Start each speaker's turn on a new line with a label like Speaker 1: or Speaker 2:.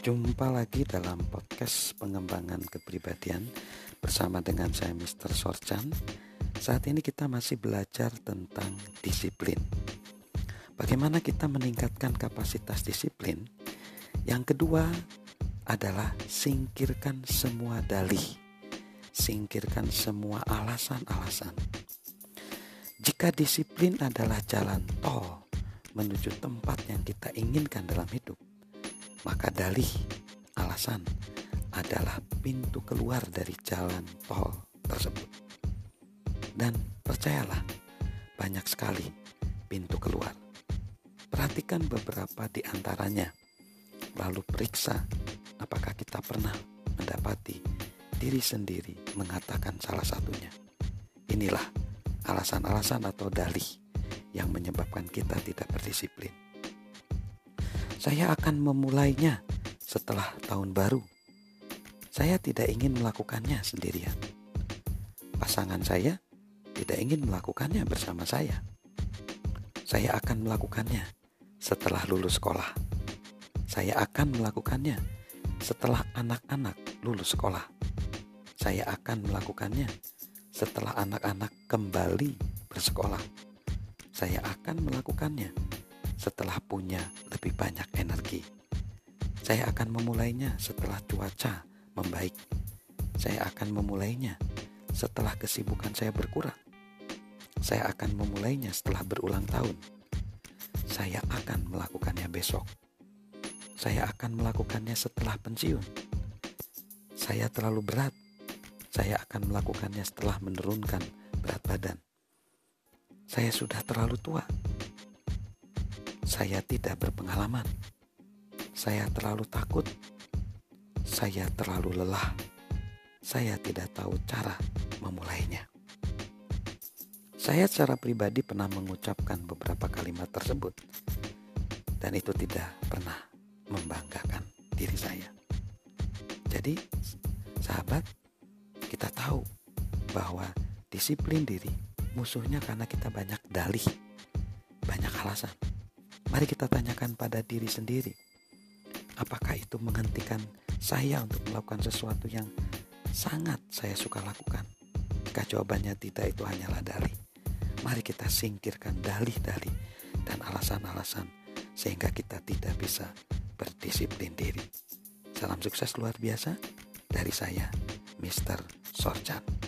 Speaker 1: Jumpa lagi dalam podcast pengembangan kepribadian bersama dengan saya Mr. Sorchan. Saat ini kita masih belajar tentang disiplin. Bagaimana kita meningkatkan kapasitas disiplin? Yang kedua adalah singkirkan semua dalih. Singkirkan semua alasan-alasan. Jika disiplin adalah jalan tol menuju tempat yang kita inginkan dalam hidup, maka dalih alasan adalah pintu keluar dari jalan tol tersebut. Dan percayalah, banyak sekali pintu keluar. Perhatikan beberapa di antaranya, lalu periksa apakah kita pernah mendapati diri sendiri mengatakan salah satunya. Inilah alasan-alasan atau dalih yang menyebabkan kita tidak berdisiplin. Saya akan memulainya setelah tahun baru. Saya tidak ingin melakukannya sendirian. Pasangan saya tidak ingin melakukannya bersama saya. Saya akan melakukannya setelah lulus sekolah. Saya akan melakukannya setelah anak-anak lulus sekolah. Saya akan melakukannya setelah anak-anak kembali bersekolah. Saya akan melakukannya setelah punya lebih banyak energi. Saya akan memulainya setelah cuaca membaik. Saya akan memulainya setelah kesibukan saya berkurang. Saya akan memulainya setelah berulang tahun. Saya akan melakukannya besok. Saya akan melakukannya setelah pensiun. Saya terlalu berat. Saya akan melakukannya setelah menurunkan berat badan. Saya sudah terlalu tua saya tidak berpengalaman. Saya terlalu takut. Saya terlalu lelah. Saya tidak tahu cara memulainya. Saya secara pribadi pernah mengucapkan beberapa kalimat tersebut, dan itu tidak pernah membanggakan diri saya. Jadi, sahabat, kita tahu bahwa disiplin diri musuhnya karena kita banyak dalih, banyak alasan. Mari kita tanyakan pada diri sendiri, apakah itu menghentikan saya untuk melakukan sesuatu yang sangat saya suka lakukan? Jika jawabannya tidak, itu hanyalah dalih. Mari kita singkirkan dalih-dalih dan alasan-alasan sehingga kita tidak bisa berdisiplin diri. Salam sukses luar biasa dari saya, Mr. Sorjan.